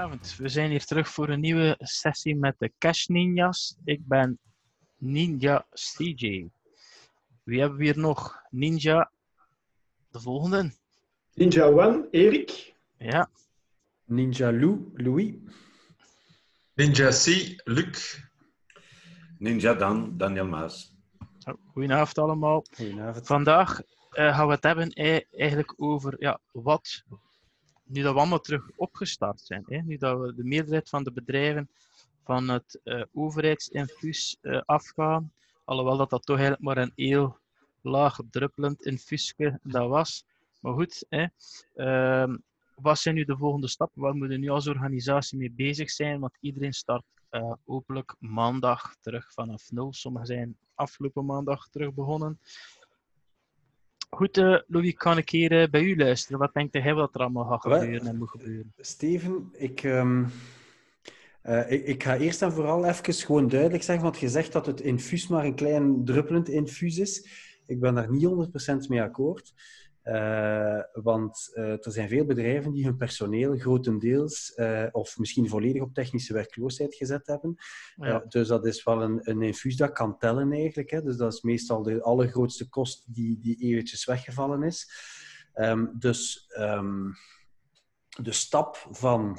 Goedenavond, we zijn hier terug voor een nieuwe sessie met de Cash Ninjas. Ik ben Ninja CJ. Wie hebben we hier nog? Ninja, de volgende. Ninja One, Erik. Ja, Ninja Lou, Louis. Ninja C, Luc. Ninja Dan, Daniel Maas. Goedenavond allemaal. Goedenavond. Vandaag eh, gaan we het hebben eh, eigenlijk over ja, wat, nu dat we allemaal terug opgestart zijn, hè, nu dat we de meerderheid van de bedrijven van het eh, overheidsinfuus eh, afgaan, alhoewel dat dat toch eigenlijk maar een heel laag druppelend infuusje dat was. Maar goed, hè, ehm, wat zijn nu de volgende stappen? Waar moeten we nu als organisatie mee bezig zijn? Want iedereen start eh, hopelijk maandag terug vanaf nul. Sommigen zijn afgelopen maandag terug begonnen. Goed, eh, Louis, kan ik hier eh, bij u luisteren? Wat denkt hij wat er allemaal gaat gebeuren en moet gebeuren? Steven, ik, ehm, eh, ik, ik ga eerst en vooral even gewoon duidelijk zeggen, want je zegt dat het infuus maar een klein druppelend infuus is. Ik ben daar niet 100% mee akkoord. Eh, want eh, er zijn veel bedrijven die hun personeel grotendeels eh, of misschien volledig op technische werkloosheid gezet hebben. Ja. Dus dat is wel een, een infuus dat kan tellen eigenlijk. Hè. Dus dat is meestal de allergrootste kost die, die eventjes weggevallen is. Ehm, dus ehm, de stap van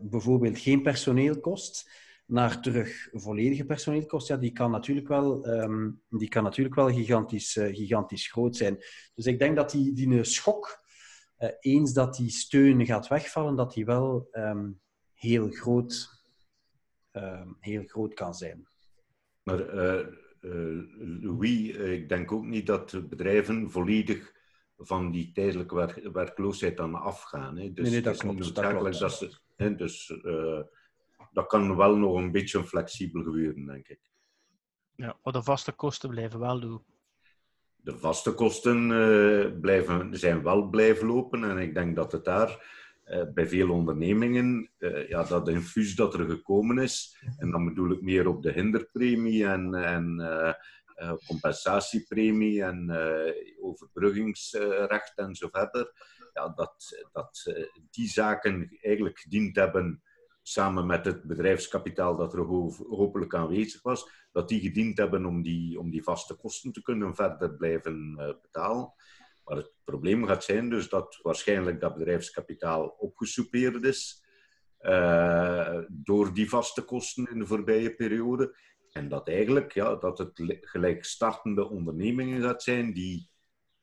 bijvoorbeeld geen personeelkost naar terug volledige personeelkost, ja, die kan natuurlijk wel, ehm, die kan natuurlijk wel gigantisch, eh, gigantisch groot zijn. Dus ik denk dat die, die een schok, eh, eens dat die steun gaat wegvallen, dat die wel ehm, heel, groot, ehm, heel groot kan zijn. Maar eh, Louis, ik denk ook niet dat bedrijven volledig van die tijdelijke werk- werkloosheid dan afgaan. Hè. Dus Nee, nee, dat het is niet dat noodzakelijk klopt. dat ze... hè, dus dat kan wel nog een beetje flexibel gebeuren, denk ik. Ja, maar de vaste kosten blijven wel doen. De vaste kosten eh, blijven, zijn wel blijven lopen en ik denk dat het daar eh, bij veel ondernemingen, eh, ja, dat infuus dat er gekomen is, en dan bedoel ik meer op de hinderpremie en, en compensatiepremie en overbruggingsrecht en zo verder, ja, dat, dat die zaken eigenlijk gediend hebben samen met het bedrijfskapitaal dat er ho- hopelijk aanwezig was, dat die gediend hebben om die, om die vaste kosten te kunnen verder blijven eh, betalen. Maar het probleem gaat zijn dus dat waarschijnlijk dat bedrijfskapitaal opgesoupeerd is eh, door die vaste kosten in de voorbije periode. En dat eigenlijk ja, dat het li- gelijk startende ondernemingen gaat zijn die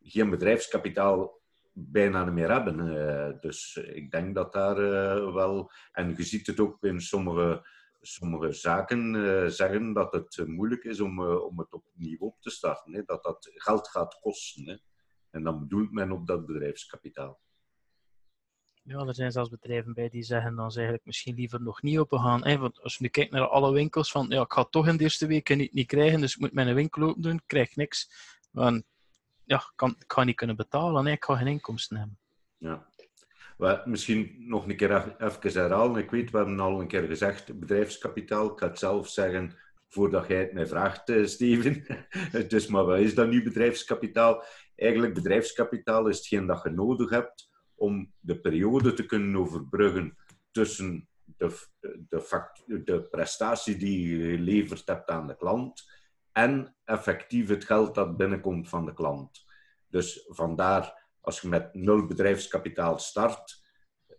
geen bedrijfskapitaal bijna niet meer hebben. Eh, dus ik denk dat daar eh, wel... En je ziet het ook in sommige, sommige zaken eh, zeggen dat het moeilijk is om, om het opnieuw op te starten. Hè? Dat dat geld gaat kosten. Hè? En dan bedoelt men op dat bedrijfskapitaal. Ja, er zijn zelfs bedrijven bij die zeggen dan ze eigenlijk misschien liever nog niet open gaan. Want als je nu kijkt naar alle winkels, van ja, ik ga het toch in de eerste weken niet, niet krijgen, dus ik moet mijn winkel open doen, ik krijg niks. Want ja, kan, ik ga niet kunnen betalen, hè? ik ga geen inkomsten hebben. Ja. Wel, misschien nog een keer even herhalen. Ik weet, we hebben al een keer gezegd, bedrijfskapitaal. Ik ga het zelf zeggen voordat jij het mij vraagt, eh, Steven. dus, maar wat is dat nu bedrijfskapitaal? Eigenlijk, bedrijfskapitaal is hetgeen dat je nodig hebt om de periode te kunnen overbruggen tussen de, de, de prestatie die je geleverd hebt aan de klant en effectief het geld dat binnenkomt van de klant. Dus vandaar als je met nul bedrijfskapitaal start,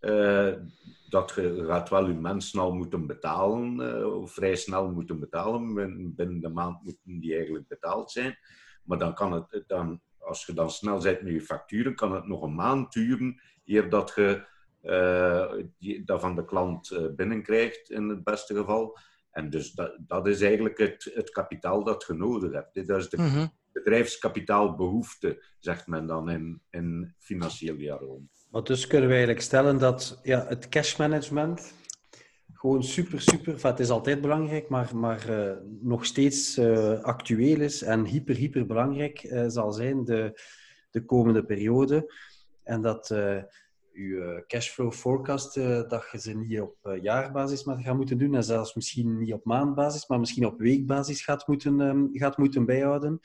eh, dat je gaat wel je mensen al moeten betalen, of vrij snel moeten betalen. Bin- Binnen de maand moeten die eigenlijk betaald zijn. Maar dan kan het, dan, als je dan snel bent met je facturen, kan het nog een maand duren eer dat je eh, die, dat van de klant binnenkrijgt, in het beste geval. En dus dat, dat is eigenlijk het, het kapitaal dat je nodig hebt. Dat is de Mhm. bedrijfskapitaalbehoefte, zegt men dan in, in financieel jargon. Maar dus kunnen we eigenlijk stellen dat ja, het cashmanagement gewoon super, super, het is altijd belangrijk, maar, maar eh, nog steeds eh, actueel is en hyper, hyper belangrijk eh, zal zijn de, de komende periode. En dat uw eh, cashflow forecast, eh, dat je ze niet op eh, jaarbasis maar gaat moeten doen en zelfs misschien niet op maandbasis, maar misschien op weekbasis gaat moeten, ehm, gaat moeten bijhouden.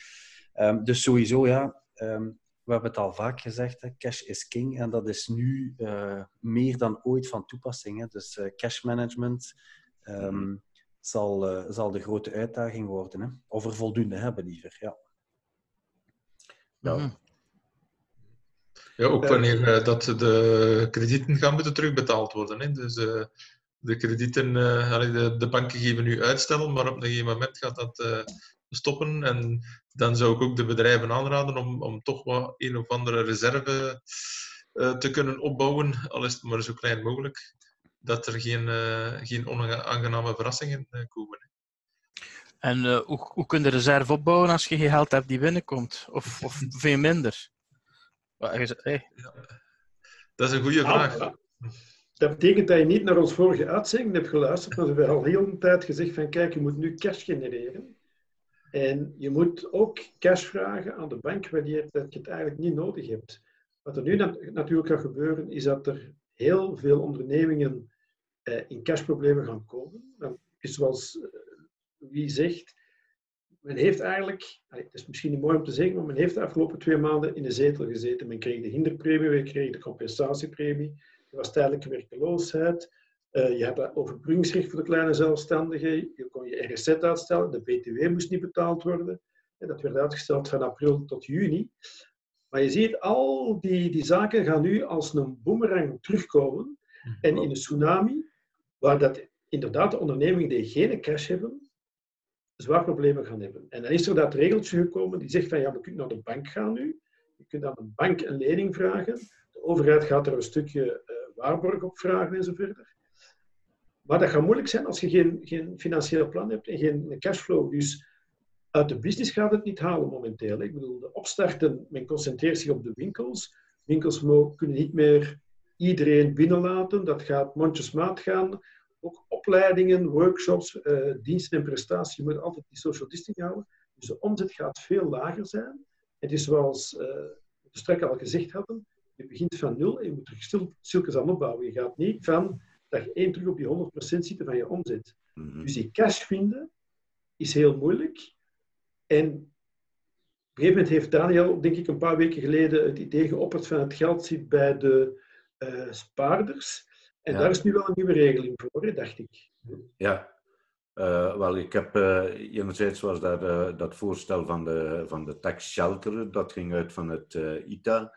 Ehm, dus sowieso, ja, ehm, we we hebben het al vaak gezegd, hè, cash is king. En dat is nu uh, meer dan ooit van toepassing. Hè. Dus uh, cash management um, zal, uh, zal de grote uitdaging worden. Hè. Of er voldoende hebben, liever. Ja. Ja. Ja, ook wanneer uh, dat de kredieten gaan moeten terugbetaald worden. Hè. Dus uh, de kredieten, uh, de, de, banken geven nu uitstel, maar op een gegeven moment gaat dat stoppen. En dan zou ik ook de bedrijven aanraden om, om toch wat een of andere reserve te kunnen opbouwen, al is het maar zo klein mogelijk, dat er geen, geen onaangename verrassingen komen. Hè. En hoe, hoe kun je reserve opbouwen als je geen geld hebt die binnenkomt? Of, of veel minder? Hey. Dat is een goede vraag. dat betekent dat je niet naar ons vorige uitzending hebt geluisterd, maar we hebben al heel een tijd gezegd van kijk, je moet nu cash genereren. En je moet ook cash vragen aan de bank wanneer dat je het eigenlijk niet nodig hebt. Wat er nu natuurlijk gaat gebeuren, is dat er heel veel ondernemingen eh, in cashproblemen gaan komen. Dan is zoals eh, wie zegt, men heeft eigenlijk, het is misschien niet mooi om te zeggen, maar men heeft de afgelopen twee maanden in de zetel gezeten. Men kreeg de hinderpremie, we kregen de compensatiepremie, er was tijdelijke werkeloosheid, uh, je had dat overbruggingsrecht voor de kleine zelfstandigen, je kon je RSZ uitstellen, de BTW moest niet betaald worden. En dat werd uitgesteld van april tot juni. Maar je ziet, al die, die zaken gaan nu als een boemerang terugkomen. En in een tsunami, waar dat inderdaad de ondernemingen die geen cash hebben, zwaar problemen gaan hebben. En dan is er dat regeltje gekomen die zegt van ja, we kunnen naar de bank gaan nu. Je kunt aan een bank een lening vragen. De overheid gaat er een stukje uh, waarborg op vragen en zo verder. Maar dat gaat moeilijk zijn als je geen, geen financieel plan hebt en geen cashflow. Dus uit de business gaat het niet halen momenteel. Ik bedoel, de opstarten, men concentreert zich op de winkels. Winkels kunnen niet meer iedereen binnenlaten. Dat gaat mondjesmaat gaan ook opleidingen, workshops, uh, diensten en prestaties. Je moet altijd die social distancing houden. Dus de omzet gaat veel lager zijn. Het is zoals uh, we straks al gezegd hadden, je begint van nul en je moet er stil, stilkens aan opbouwen. Je gaat niet van dag één terug op die 100% zitten van je omzet. Mm Dus die cash vinden is heel moeilijk. En op een gegeven moment heeft Daniel, denk ik, een paar weken geleden het idee geopperd van het geld zit bij de uh, spaarders. En daar is nu wel een nieuwe regeling voor, dacht ik. Ja, uh, wel, ik heb uh, enerzijds was daar uh, dat voorstel van de, van de tax shelter, dat ging uit van het ITA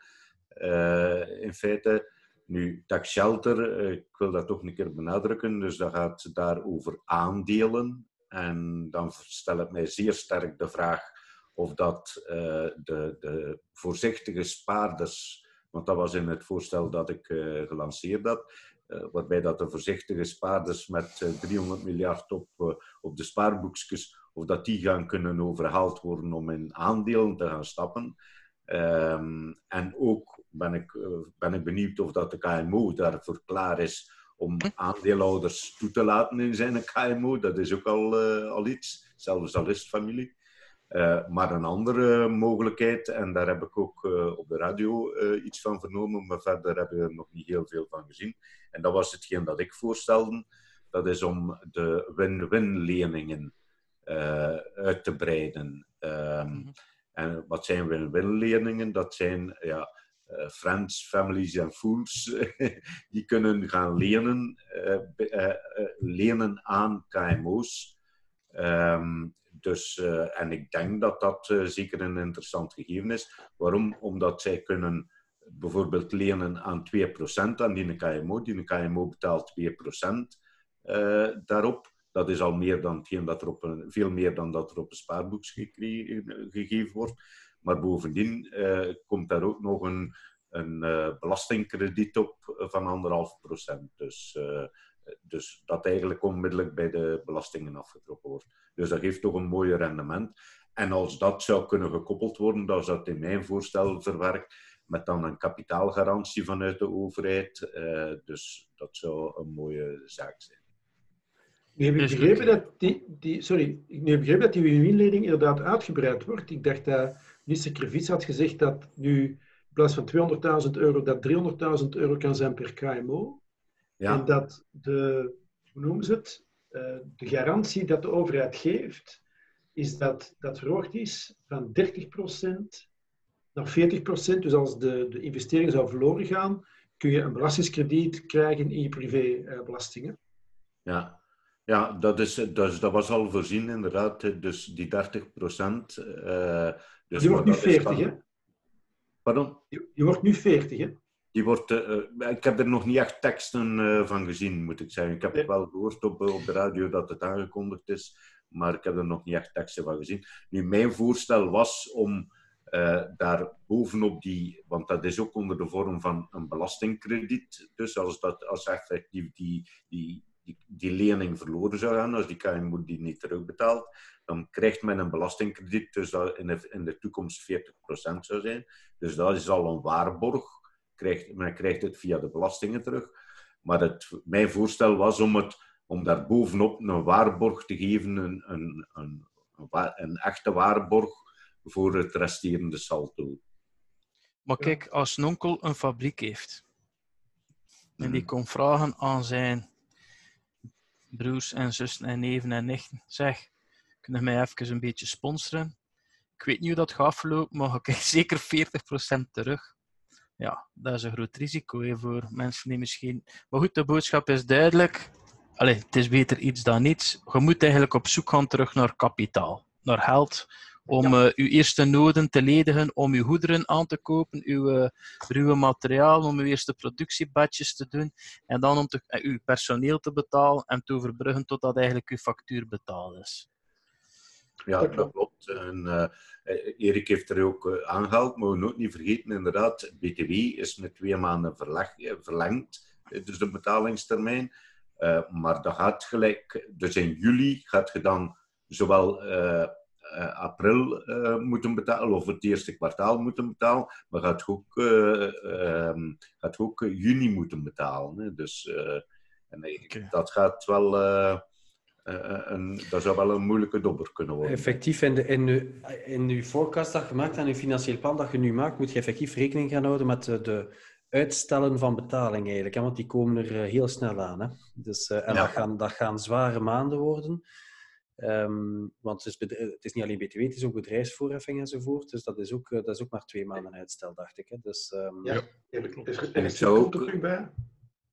in feite. Nu, tax shelter, ik wil dat toch een keer benadrukken, dus dat gaat daar over aandelen. En dan stel ik mij zeer sterk de vraag of dat de, de voorzichtige spaarders, want dat was in het voorstel dat ik gelanceerd had, waarbij dat de voorzichtige spaarders met uh, eh, 300 miljard op, uh, op de spaarboekjes, of dat die gaan kunnen overhaald worden om in aandelen te gaan stappen. Um, en ook ben ik, ben ik benieuwd of dat de KMO daarvoor klaar is om aandeelhouders toe te laten in zijn KMO. Dat is ook al, al iets, zelfs al is familie. Uh, maar een andere mogelijkheid, en daar heb ik ook uh, op de radio uh, iets van vernomen, maar verder hebben we er nog niet heel veel van gezien. En dat was hetgeen dat ik voorstelde. Dat is om de win-win leningen uit te breiden. Um, en wat zijn win-win leningen? Dat zijn ja, friends, families en fools. die kunnen gaan lenen, lenen aan KMO's. Um, dus, uh, en ik denk dat dat uh, zeker een interessant gegeven is. Waarom? Omdat zij kunnen bijvoorbeeld lenen aan 2% aan die KMO. Die KMO betaalt 2% uh, eh, daarop. Dat is al meer dan dat er op een, veel meer dan dat er op een spaarboek gegeven wordt. Maar bovendien komt daar ook nog een, een belastingkrediet op van anderhalf procent. Dus dus dat eigenlijk onmiddellijk bij de belastingen afgetrokken wordt. Dus dat geeft toch een mooi rendement. En als dat zou kunnen gekoppeld worden, dan zou dat in mijn voorstel verwerkt, met dan een kapitaalgarantie vanuit de overheid. Uh, dus dat zou een mooie zaak zijn. Nu heb ik begrepen dat die, die, sorry, nu heb begrepen dat die win-win-lening inderdaad uitgebreid wordt. Ik dacht dat minister Krevits had gezegd dat nu in plaats van 200.000 euro, dat 300.000 euro kan zijn per KMO. Ja. En dat de, hoe noemen ze het, uh, de garantie dat de overheid geeft, is dat dat verhoogd is van 30% naar 40%. Dus als de, de investering zou verloren gaan, kun je een belastingskrediet krijgen in je privébelastingen. ja. Ja, dat, is, dus, dat was al voorzien inderdaad. Dus die 30 procent. Uh, dus die wordt nu 40, hè? Pardon? Die, wordt nu 40, hè? Die wordt, uh, ik heb er nog niet echt teksten uh, van gezien, moet ik zeggen. Ik heb het wel gehoord op, op de radio dat het aangekondigd is, maar ik heb er nog niet echt teksten van gezien. Nu, mijn voorstel was om uh, daar bovenop die, want dat is ook onder de vorm van een belastingkrediet. Dus als, dat, als effectief die, die, die, die lening verloren zou gaan, als die KMO die niet terugbetaalt, dan krijgt men een belastingkrediet, dus dat in de, in de toekomst 40% zou zijn. Dus dat is al een waarborg. Krijgt, men krijgt het via de belastingen terug. Maar het, mijn voorstel was om, het, om daar bovenop een waarborg te geven, een, een, een, een echte waarborg voor het resterende saldo. Maar kijk, als een onkel een fabriek heeft en die hmm. komt vragen aan zijn broers en zussen en neven en nichten, zeg, kunnen mij even een beetje sponsoren? Ik weet niet hoe dat gaat verlopen, maar ik krijg zeker 40% terug. Ja, dat is een groot risico voor mensen die misschien... Maar goed, de boodschap is duidelijk. Allee, het is beter iets dan niets. Je moet eigenlijk op zoek gaan terug naar kapitaal, naar geld, om ja. uh, uw eerste noden te ledigen, om uw goederen aan te kopen, uw uh, ruwe materiaal, om uw eerste productiebadjes te doen, en dan om te, uh, uw personeel te betalen en te overbruggen totdat eigenlijk uw factuur betaald is. Ja, dat klopt. En, Erik heeft er ook aangehaald, maar we moeten niet vergeten, inderdaad, BTW is met twee maanden verleg, verlengd, dus de betalingstermijn. maar dat gaat gelijk, dus in juli gaat je dan zowel uh, april moeten betalen, of het eerste kwartaal moeten betalen, maar gaat ook, uh, um, gaat ook juni moeten betalen. Hè. Dus en, okay. dat gaat wel. Een, dat zou wel een moeilijke dobber kunnen worden. Effectief, in, de, in, uw, in uw forecast dat je maakt en uw financieel plan dat je nu maakt, moet je effectief rekening gaan houden met de, de uitstellen van betaling eigenlijk. Hè? Want die komen er heel snel aan. Hè? Dus, en ja. dat, gaan, dat gaan zware maanden worden. Um, want het is, het is, niet alleen BTW, het is ook bedrijfsvoorheffing enzovoort. Dus dat is ook, eh, dat is ook maar twee maanden uitstel, dacht ik. Hè. Dus, um... Ja, En ik zou ook, bij.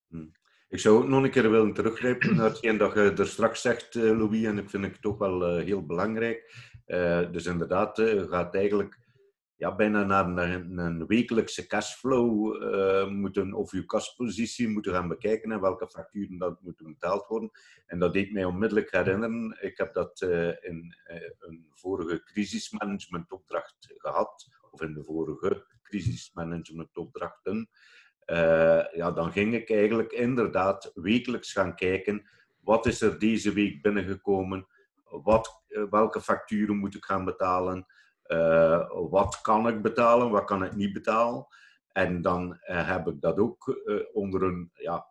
Hmm. Ik zou nog een keer willen teruggrijpen naar hetgeen dat je er straks zegt, uh, Louis, en ik vind het toch wel uh, heel belangrijk. Uh, dus inderdaad, je gaat eigenlijk ja, bijna naar een, een wekelijkse cashflow uh, moeten, of je kaspositie moeten gaan bekijken en welke facturen dat moeten betaald worden. En dat deed mij onmiddellijk herinneren. Ik heb dat in een vorige crisismanagementopdracht gehad, of in de vorige crisismanagementopdrachten. Ja, dan ging ik eigenlijk inderdaad wekelijks gaan kijken, wat is er deze week binnengekomen, wat, welke facturen moet ik gaan betalen, uh, wat kan ik betalen, wat kan ik niet betalen. En dan heb ik dat ook onder een, ja,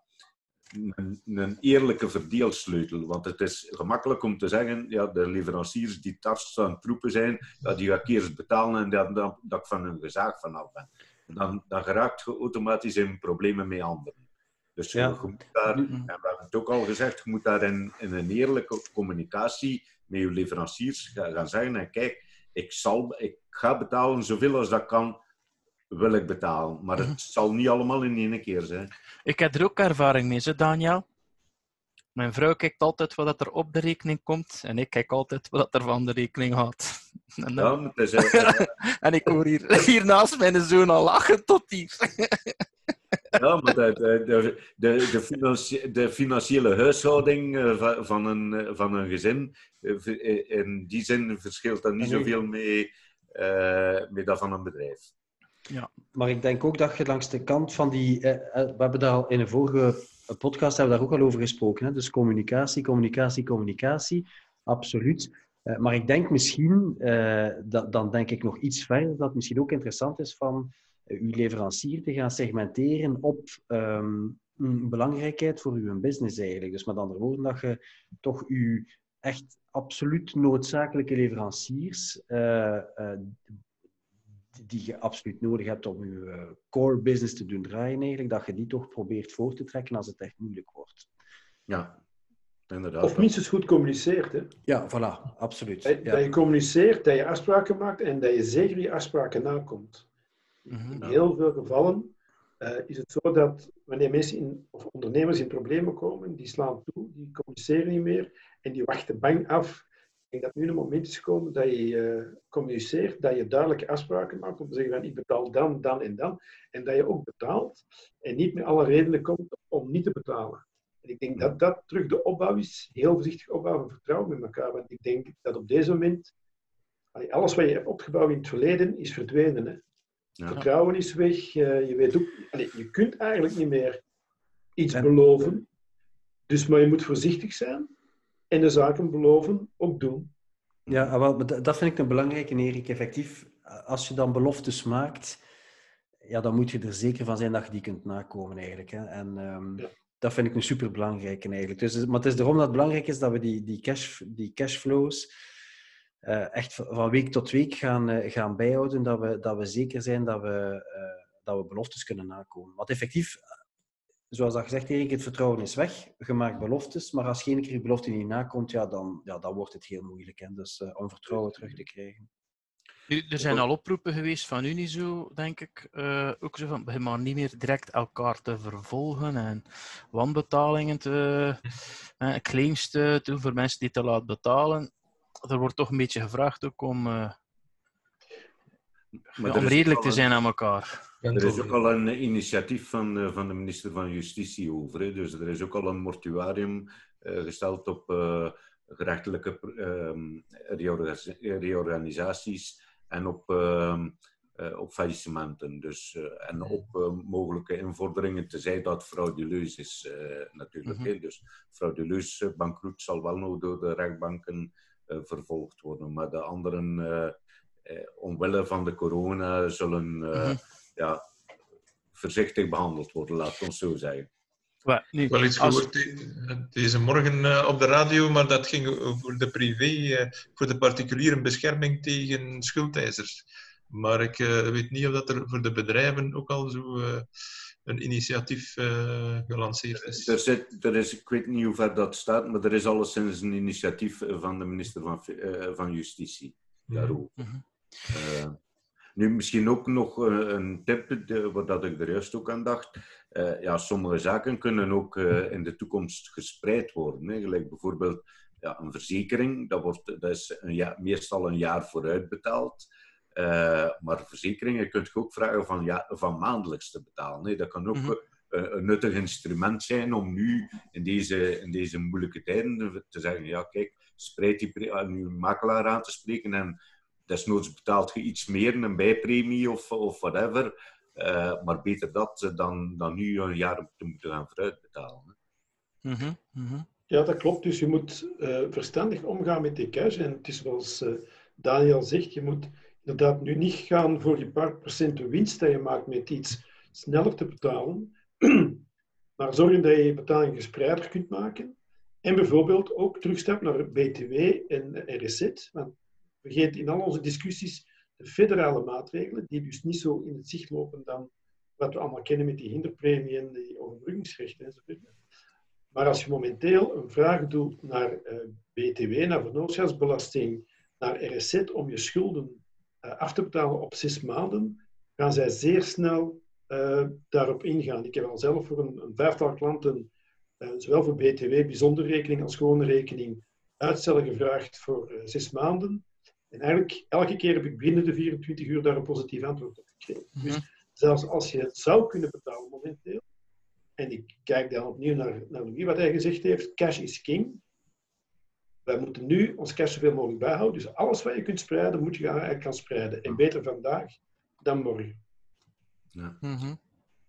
een, eerlijke verdeelsleutel. Want het is gemakkelijk om te zeggen, ja, de leveranciers die tars aan troepen zijn, ja, die ga ik eerst betalen en dan, dan, dat ik van hun gezaag vanaf ben. Dan, dan geraakt je automatisch in problemen met anderen. Dus ja. je moet daar, en we hebben het ook al gezegd, je moet daar in, in een eerlijke communicatie met je leveranciers gaan zeggen, en kijk, ik, zal, ik ga betalen zoveel als dat kan, wil ik betalen. Maar het mhm. zal niet allemaal in één keer zijn. Ik heb er ook ervaring mee, hè, Daniel. Mijn vrouw kijkt altijd wat er op de rekening komt en ik kijk altijd wat er van de rekening gaat. En, ja, is, en ik hoor hier, hier naast mijn zoon al lachen tot hier. Ja, maar de, de, de, de, financi de financiële huishouding eh, van een, eh, van een gezin, eh, in die zin verschilt dat niet zoveel mee, uh, met dat van een bedrijf. Ja, maar ik denk ook dat je langs de kant van die... we hebben daar al in een vorige podcast hebben we daar ook al over gesproken. Hè? Dus communicatie, communicatie, communicatie. Absoluut. Maar ik denk misschien, dat, dan denk ik nog iets verder, dat het misschien ook interessant is van uw leverancier te gaan segmenteren op um, belangrijkheid voor uw business eigenlijk. Dus met andere woorden, dat je toch uw echt absoluut noodzakelijke leveranciers, die je absoluut nodig hebt om je core business te doen draaien eigenlijk, dat je die toch probeert voor te trekken als het echt moeilijk wordt. Ja, inderdaad. Of minstens goed communiceert. Hè? Ja, voilà, absoluut. Dat, ja. dat je communiceert, dat je afspraken maakt en dat je zeker die afspraken nakomt. In mhm. heel veel gevallen uh, is het zo dat wanneer mensen in, of ondernemers in problemen komen, die slaan toe, die communiceren niet meer en die wachten bang af. Ik denk dat nu een moment is gekomen dat je uh, communiceert, dat je duidelijke afspraken maakt om te zeggen van ik betaal dan, dan en dan. En dat je ook betaalt en niet met alle redenen komt om niet te betalen. En ik denk dat dat terug de opbouw is, heel voorzichtig opbouw van vertrouwen met elkaar. Want ik denk dat op deze moment, alles wat je hebt opgebouwd in het verleden, is verdwenen. Hè? Vertrouwen is weg. Je, weet ook, je kunt eigenlijk niet meer iets beloven. Dus, maar je moet voorzichtig zijn en de zaken beloven ook doen. Ja, ah, dat vind ik een belangrijke, Erik. Effectief, als je dan beloftes maakt, ja, dan moet je er zeker van zijn dat je die kunt nakomen eigenlijk. Hè. En um, dat vind ik een superbelangrijke eigenlijk. Dus, maar het is daarom dat het belangrijk is dat we die, die, cash, die cashflows uh, echt van week tot week gaan, uh, gaan bijhouden, dat we, dat we zeker zijn dat we, uh, dat we beloftes kunnen nakomen. Want effectief, zoals dat gezegd, Erik, het vertrouwen is weg. Je maakt beloftes, maar als geen keer belofte niet nakomt, ja, dan, ja, dan wordt het heel moeilijk hè? Dus, om vertrouwen terug te krijgen. Nu, er zijn al oproepen geweest van Unizo, denk ik, uh, ook zo van, begin maar niet meer direct elkaar te vervolgen en wanbetalingen te, uh, claims te doen voor mensen die te laat betalen. Er wordt toch een beetje gevraagd ook om, uh, om redelijk te zijn aan elkaar. Er is ook al een initiatief van, van de minister van Justitie over. Hè. Dus er is ook al een mortuarium gesteld op gerechtelijke reorganisaties en op, uh, uh, op faillissementen. Dus, uh, en op uh, mogelijke invorderingen, tenzij dat frauduleus is natuurlijk. Mm -hmm. Dus frauduleus bankroet zal wel nog door de rechtbanken vervolgd worden. Maar de anderen, omwille van de corona, zullen mm -hmm. ja, voorzichtig behandeld worden, laat ons zo zeggen. Well, nu, wel iets gehoord deze morgen op de radio, maar dat ging over de privé, voor de particuliere bescherming tegen schuldeisers. Maar ik weet niet of dat er voor de bedrijven ook al zo een initiatief gelanceerd is. Er, zit, er is. Ik weet niet hoe ver dat staat, maar er is alleszins een initiatief van de minister van, van Justitie daarover. Mm -hmm. Nu, misschien ook nog eh, een tip, wat dat ik er juist ook aan dacht. Uh, ja, sommige zaken kunnen ook uh, in de toekomst gespreid worden. Hè. Gelijk bijvoorbeeld ja, een verzekering, dat, wordt, dat is een jaar, meestal een jaar vooruit betaald. Uh, maar verzekeringen kun je ook vragen van, ja, van maandelijks te betalen. Hè. Dat kan ook mm een nuttig instrument zijn om nu in deze, in deze moeilijke tijden te zeggen, ja kijk, spreid die aan uw makelaar aan te spreken en Desnoods betaalt je iets meer, een bijpremie of, of whatever. Uh, maar beter dat eh, dan, dan nu een jaar te moeten gaan vooruitbetalen. Mm -hmm. Ja, dat klopt. Dus je moet uh, verstandig omgaan met die cash. En het is zoals uh, Daniel zegt, je moet inderdaad nu niet gaan voor je paar procenten winst dat je maakt met iets sneller te betalen. maar zorgen dat je je betaling gespreider kunt maken. En bijvoorbeeld ook terugstap naar BTW en RSZ. Want vergeet in al onze discussies federale maatregelen, die dus niet zo in het zicht lopen dan wat we allemaal kennen met die hinderpremie en die overbruggingsrechten enzovoort. Maar als je momenteel een vraag doet naar eh, BTW, naar vennootschapsbelasting, naar RSZ om je schulden uh, af te betalen op zes maanden, gaan zij zeer snel uh, daarop ingaan. Ik heb al zelf voor een, een vijftal klanten, zowel voor BTW, bijzondere rekening als gewone rekening, uitstel gevraagd voor zes maanden. En eigenlijk elke keer heb ik binnen de 24 uur daar een positief antwoord op gekregen. Mhm. Dus zelfs als je het zou kunnen betalen momenteel, en ik kijk dan opnieuw naar, naar Louis, wat hij gezegd heeft, cash is king. Wij moeten nu ons cash zoveel mogelijk bijhouden. Dus alles wat je kunt spreiden, moet je eigenlijk gaan spreiden. En beter vandaag dan morgen. Ja. Mm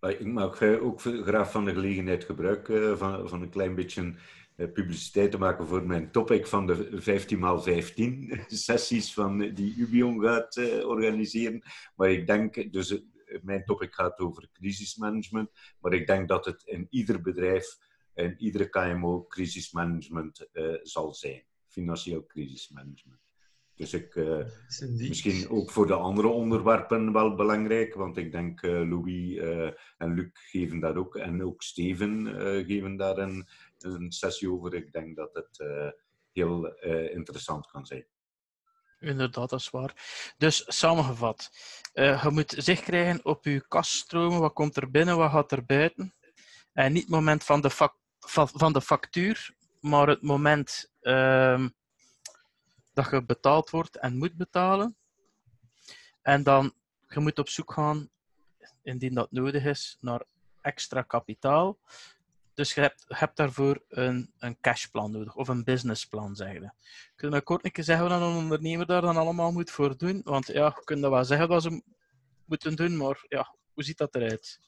Ik maak ook graag van de gelegenheid gebruik uh, van, van een klein beetje eh, publiciteit te maken voor mijn topic van de 15x15 sessies van, die Ubion gaat uh, organiseren. Maar ik denk, dus uh, mijn topic gaat over crisismanagement, maar ik denk dat het in ieder bedrijf, in iedere KMO, crisismanagement zal zijn. Financieel crisismanagement. Dus ik, misschien ook voor de andere onderwerpen wel belangrijk, want ik denk Louis en Luc geven daar ook, en ook Steven geven daar een, een sessie over. Ik denk dat het uh, heel uh, interessant kan zijn. Inderdaad, dat is waar. Dus samengevat, uh, je moet zicht krijgen op je kaststromen. Wat komt er binnen, wat gaat er buiten? En niet het moment van de, van de factuur, maar het moment uh, dat je betaald wordt en moet betalen. En dan, je moet op zoek gaan, indien dat nodig is, naar extra kapitaal. Dus je hebt, hebt daarvoor een, een cashplan nodig, of een businessplan, zeg je. Kun je kort een keer zeggen wat een ondernemer daar dan allemaal moet voor doen? Want ja, je kunt dat wel zeggen wat ze moeten doen, maar ja, hoe ziet dat eruit?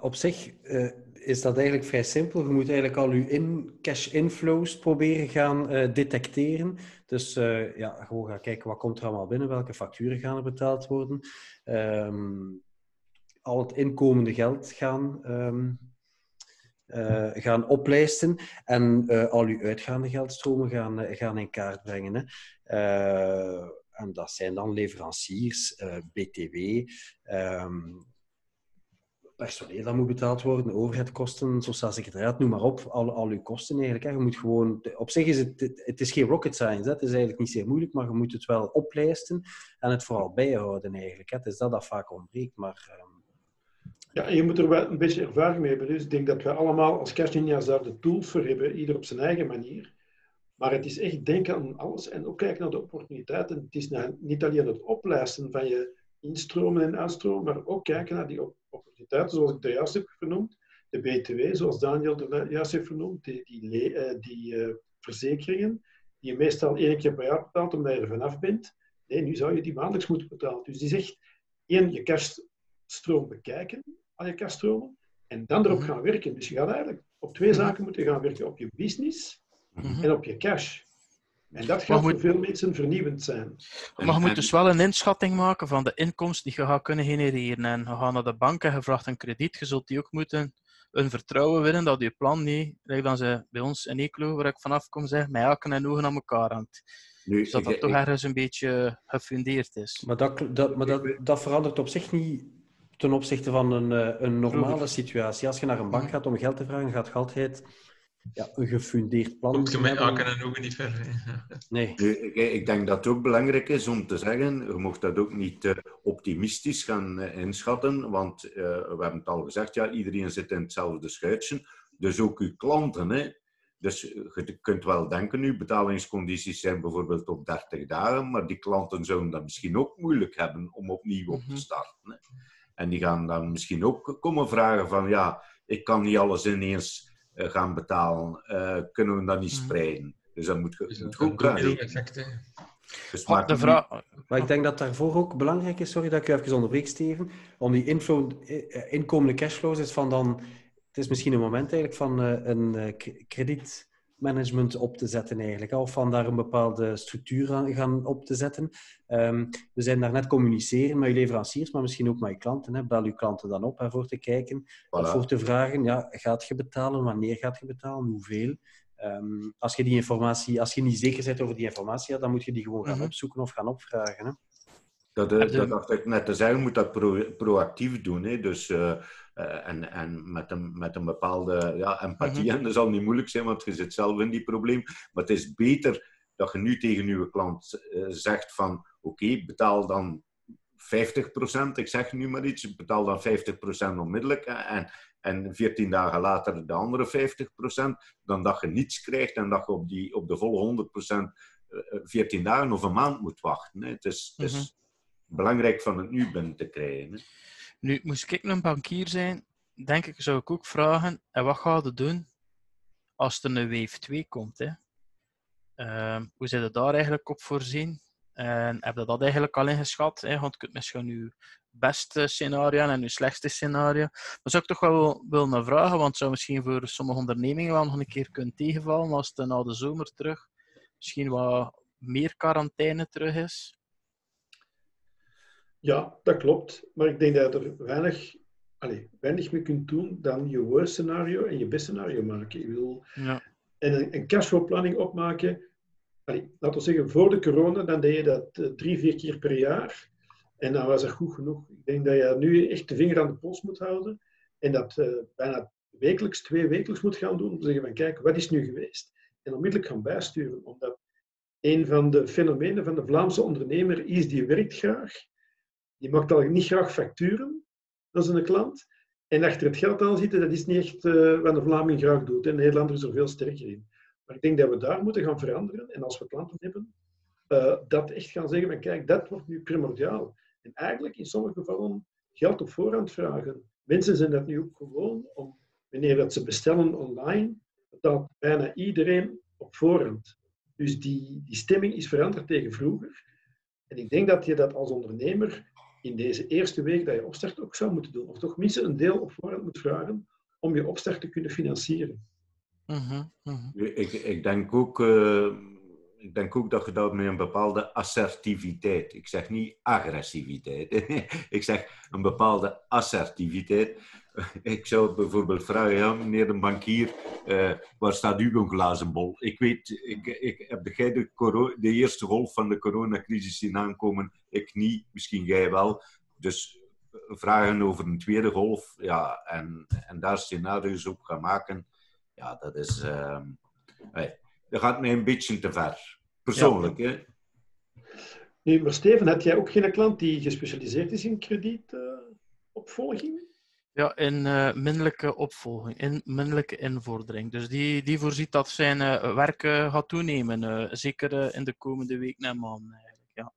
Op zich uh, is dat eigenlijk vrij simpel. Je moet eigenlijk al je in, cash inflows proberen gaan uh, detecteren. Dus uh, ja, gewoon gaan kijken wat komt er allemaal binnen, welke facturen gaan er betaald worden. Um, al het inkomende geld gaan um, uh, gaan oplijsten en uh, al uw uitgaande geldstromen gaan, uh, gaan in kaart brengen. Hè. en dat zijn dan leveranciers, BTW, ehm, personeel dat moet betaald worden, overheidkosten, sociaal secretariaat, noem maar op, al, al uw kosten eigenlijk. Hè. Je moet gewoon, op zich is het, het is geen rocket science, hè. het is eigenlijk niet zeer moeilijk, maar je moet het wel oplijsten en het vooral bijhouden eigenlijk. Hè. Het is dat dat vaak ontbreekt, maar... Um, ja, je moet er wel een beetje ervaring mee hebben. Dus ik denk dat we allemaal als Cash daar de tools voor hebben, ieder op zijn eigen manier. Maar het is echt denken aan alles en ook kijken naar de opportuniteiten. Het is niet alleen het oplijsten van je instromen en uitstromen, maar ook kijken naar die opportuniteiten, zoals ik de juist heb vernoemd. De BTW, zoals Daniel de juist heeft vernoemd, die, die, uh, die uh, verzekeringen, die je meestal één keer per jaar betaalt omdat je er vanaf bent. Nee, nu zou je die maandelijks moeten betalen. Dus die zegt, één, je cashstroom bekijken, al je kaststromen. En dan erop mhm. gaan werken. Dus je gaat eigenlijk op twee mhm. zaken moeten gaan werken. Op je business mhm. en op je cash. En dat gaat voor veel mensen vernieuwend zijn. Maar je moet dus wel een inschatting maken van de inkomsten die je gaat kunnen genereren. En je gaat naar de bank en je vraagt een krediet. Je zult die ook moeten een vertrouwen winnen dat je plan niet, dan ze bij ons in Eeklo, waar ik vanaf kom, zeg, met haken en ogen aan elkaar hangt. Nu, dus dat dat toch ergens een beetje gefundeerd is. Maar, dat, dat, maar dat, dat verandert op zich niet ten opzichte van een, eh, een normale situatie. Als je naar een bank gaat om geld te vragen, gaat je altijd ja, een gefundeerd plan Ook je met haken en ogen niet ver. Nee. Ik denk dat het ook belangrijk is om te zeggen, je mocht dat ook niet uh, optimistisch gaan uh, inschatten, want uh, we hebben het al gezegd, ja, iedereen zit in hetzelfde schuitje. Dus ook uw klanten. Hè. Dus je kunt wel denken, uw betalingscondities zijn bijvoorbeeld op 30 dagen, maar die klanten zouden dat misschien ook moeilijk hebben om opnieuw op te mhm. starten. Hè. En die gaan dan misschien ook komen vragen van, ja, ik kan niet alles ineens uh, gaan betalen. Uh, kunnen we dat niet mhm. spreiden? Dus dat moet, dus moet goed kunnen. Dus maar, de vraag... maar ik denk dat daarvoor ook belangrijk is, sorry dat ik u even onderbreek, Steven, om die inflow, eh, inkomende cashflows is van dan, het is misschien een moment eigenlijk van een krediet management op te zetten eigenlijk. Of van daar een bepaalde structuur aan gaan op te zetten. Um, we zijn daar net communiceren met je leveranciers, maar misschien ook met je klanten. Hè. Bel je klanten dan op voor te kijken, voilà. voor te vragen, ja, gaat je betalen? Wanneer gaat je betalen? Hoeveel? Um, als je die informatie, als je niet zeker bent over die informatie, ja, dan moet je die gewoon gaan mhm. opzoeken of gaan opvragen. Hè. Dat, uh, dat dacht ik net te zeggen, moet dat pro proactief doen. Hè? Dus, uh, uh, en en met, een, met een bepaalde ja, empathie. Mm -hmm. En dat zal niet moeilijk zijn, want je zit zelf in die probleem. Maar het is beter dat je nu tegen je klant zegt van oké, okay, betaal dan 50%, ik zeg nu maar iets, betaal dan 50% onmiddellijk en, en 14 dagen later de andere 50%, dan dat je niets krijgt en dat je op, die, op de volle 100% 14 dagen of een maand moet wachten. Hè. Het is, is, mhm belangrijk van het nu binnen te krijgen. Nu, moest ik een bankier zijn, denk ik, zou ik ook vragen, en wat ga je doen als er een wave 2 komt? Hè? Uh, hoe zit je daar eigenlijk op voorzien? En heb je dat eigenlijk al ingeschat? Hè? Want je kunt misschien je beste scenario en je slechtste scenario. Maar zou ik toch wel willen vragen, want het zou misschien voor sommige ondernemingen wel nog een keer kunnen tegenvallen als het na de zomer terug misschien wat meer quarantaine terug is. Ja, dat klopt. Maar ik denk dat je er weinig, allez, weinig mee kunt doen dan je worst scenario en je best scenario maken. Ik ja. En een, een cashflow-planning opmaken. Allez, laten we zeggen, voor de corona, dan deed je dat uh, drie, vier keer per jaar. En dan was dat goed genoeg. Ik denk dat je nu echt de vinger aan de pols moet houden. En dat uh, bijna wekelijks, twee wekelijks moet gaan doen. Om te zeggen van, kijk, wat is nu geweest? En onmiddellijk gaan bijsturen. Omdat een van de fenomenen van de Vlaamse ondernemer is die werkt graag. Die maakt al niet graag facturen aan zijn klant. En achter het geld aan zitten, dat is niet echt uh, wat een Vlaming graag doet. En Nederlander is er veel sterker in. Maar ik denk dat we daar moeten gaan veranderen. En als we klanten hebben, uh, dat echt gaan zeggen van kijk, dat wordt nu primordiaal. En eigenlijk in sommige gevallen geld op voorhand vragen. Mensen zijn dat nu ook gewoon om, wanneer dat ze bestellen online, betaalt bijna iedereen op voorhand. Dus die, die stemming is veranderd tegen vroeger. En ik denk dat je dat als ondernemer in deze eerste week dat je opstart ook zou moeten doen. Of toch minstens een deel op voorhand moet vragen om je opstart te kunnen financieren. Mhm, mhm. Ik, ik, denk ook, uh, ik denk ook dat je dat met een bepaalde assertiviteit, ik zeg niet agressiviteit, ik zeg een bepaalde assertiviteit. Ik zou bijvoorbeeld vragen, ja, meneer de bankier, uh, waar staat uw glazen bol? Ik weet, ik, ik heb jij de, de eerste golf van de coronacrisis zien aankomen, ik niet, misschien jij wel. Dus eh, vragen over een tweede golf, ja, en, en daar scenario's op gaan maken, ja, dat is... Hey, dat gaat mij een beetje te ver. Persoonlijk, ja. hè? Nee, maar Steven, heb jij ook geen klant die gespecialiseerd is in kredietopvolging? Uh, ja, in uh, minderlijke opvolging, in minderlijke invordering. Dus die, die voorziet dat zijn uh, werk gaat toenemen, zeker in de komende weken en maanden. Eigenlijk, ja.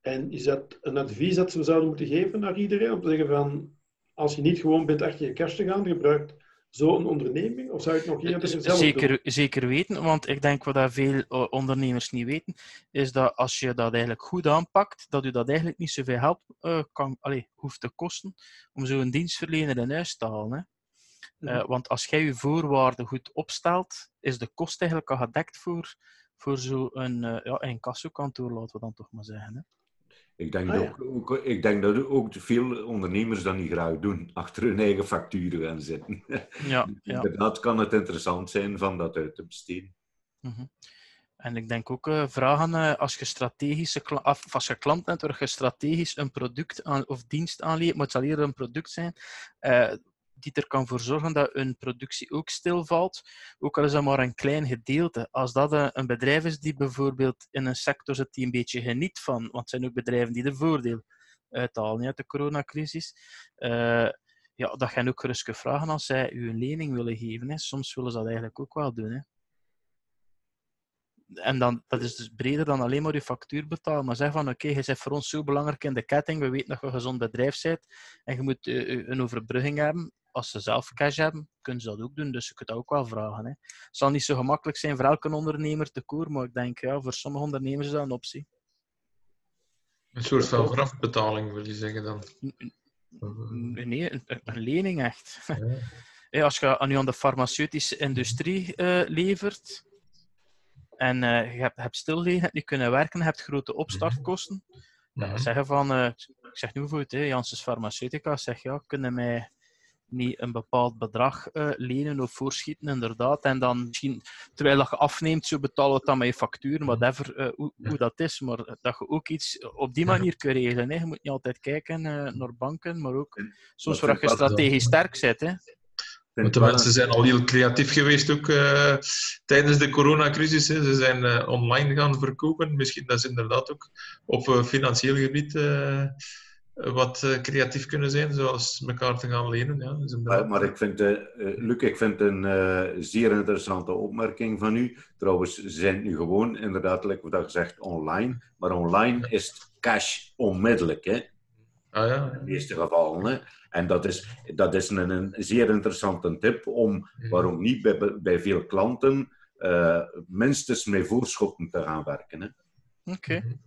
En is dat een advies dat we zouden moeten geven naar iedereen? Om te zeggen van, als je niet gewoon bent achter je kerst te gaan, gebruikt zo'n onderneming? Of zou je het nog eerder zelf zeker, doen? Zeker weten, want ik denk wat dat veel eh, ondernemers niet weten, is dat als je dat eigenlijk goed aanpakt, dat u dat eigenlijk niet zoveel help uh, kan, allez, hoeft te kosten om zo'n dienstverlener in huis te halen. Hè. Uh, want als jij je voorwaarden goed opstelt, is de kost eigenlijk al gedekt voor, voor zo'n uh, ja, incassokantoor, laten we dan toch maar zeggen. Hè. Ik denk, ah, dat ook, ik denk dat ook veel ondernemers dat niet graag doen, achter hun eigen facturen gaan zitten. Ja, ja. Inderdaad kan het interessant zijn van dat uit te besteden. Mhm. En ik denk ook uh, vragen uh, als je strategische of als je klant bent waar je strategisch een product aan, of dienst aanlevert, moet het al eerder een product zijn, uh, die er kan voor zorgen dat hun productie ook stilvalt, ook al is dat maar een klein gedeelte. Als dat een bedrijf is die bijvoorbeeld in een sector zit die een beetje geniet van, want het zijn ook bedrijven die er voordeel uithalen uit de coronacrisis, uh, ja, dat gaan ook gerust vragen als zij u een lening willen geven. Hè. Soms willen ze dat eigenlijk ook wel doen. Hè. En dan, dat is dus breder dan alleen maar je factuur betalen. Maar zeg van, oké, je bent voor ons zo belangrijk in de ketting. We weten dat je een gezond bedrijf bent. En je moet uh, een overbrugging hebben als ze zelf cash hebben, kunnen ze dat ook doen. Dus je kunt dat ook wel vragen. Hè. Het zal niet zo gemakkelijk zijn voor elke ondernemer te koer, maar ik denk ja, voor sommige ondernemers is dat een optie. Een soort van voorafbetaling wil je zeggen dan? Nee, een, een lening echt. Ja. als je aan, aan de farmaceutische industrie uh, levert en uh, je hebt, hebt hebt niet kunnen werken, hebt grote opstartkosten, mhm. zeggen van, uh, ik zeg nu bijvoorbeeld, Janssens Farmaceutica, zeg ja, kunnen mij niet een bepaald bedrag uh, lenen of voorschieten, inderdaad. En dan misschien, terwijl dat je afneemt, zo betalen we dan met je factuur, mhm. whatever, uh, hoe, hoe, dat is. Maar dat je ook iets op die manier kunt regelen. Hè. Je moet niet altijd kijken uh, naar banken, maar ook soms waar je strategisch sterk zit. Hè. Want de mensen zijn al heel creatief geweest ook tijdens de coronacrisis. Hè. Ze zijn online gaan verkopen. Misschien dat is inderdaad ook op financieel gebied wat uh, creatief kunnen zijn, zoals elkaar te gaan lenen. Ja, dus maar, maar, ik vind, uh, Luc, ik vind een uh, zeer interessante opmerking van u. Trouwens, ze zijn nu gewoon, inderdaad, wat je zegt, online. Maar online is cash onmiddellijk, hè? Ah, ja. In de meeste gevallen. Hè? En dat is, dat is een, een zeer interessante tip om, waarom niet bij, bij veel klanten, minstens met voorschotten te gaan werken. Oké. Okay.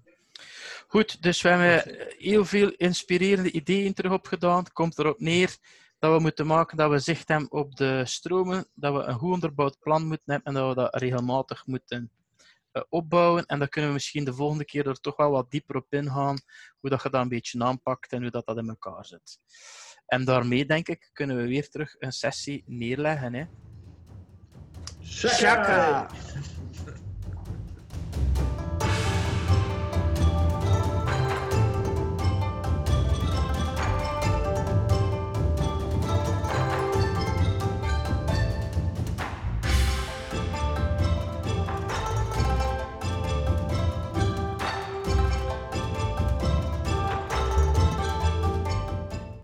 Goed, dus we hebben heel veel inspirerende ideeën terug opgedaan. Het komt erop neer dat we moeten maken dat we zicht hebben op de stromen, dat we een goed onderbouwd plan moeten hebben en dat we dat regelmatig moeten uh, opbouwen. En dan kunnen we misschien de volgende keer er toch wel wat dieper op ingaan, hoe dat je dat een beetje aanpakt en hoe dat, dat in elkaar zit. En daarmee, denk ik, kunnen we weer terug een sessie neerleggen. Hè. Shaka! Shaka!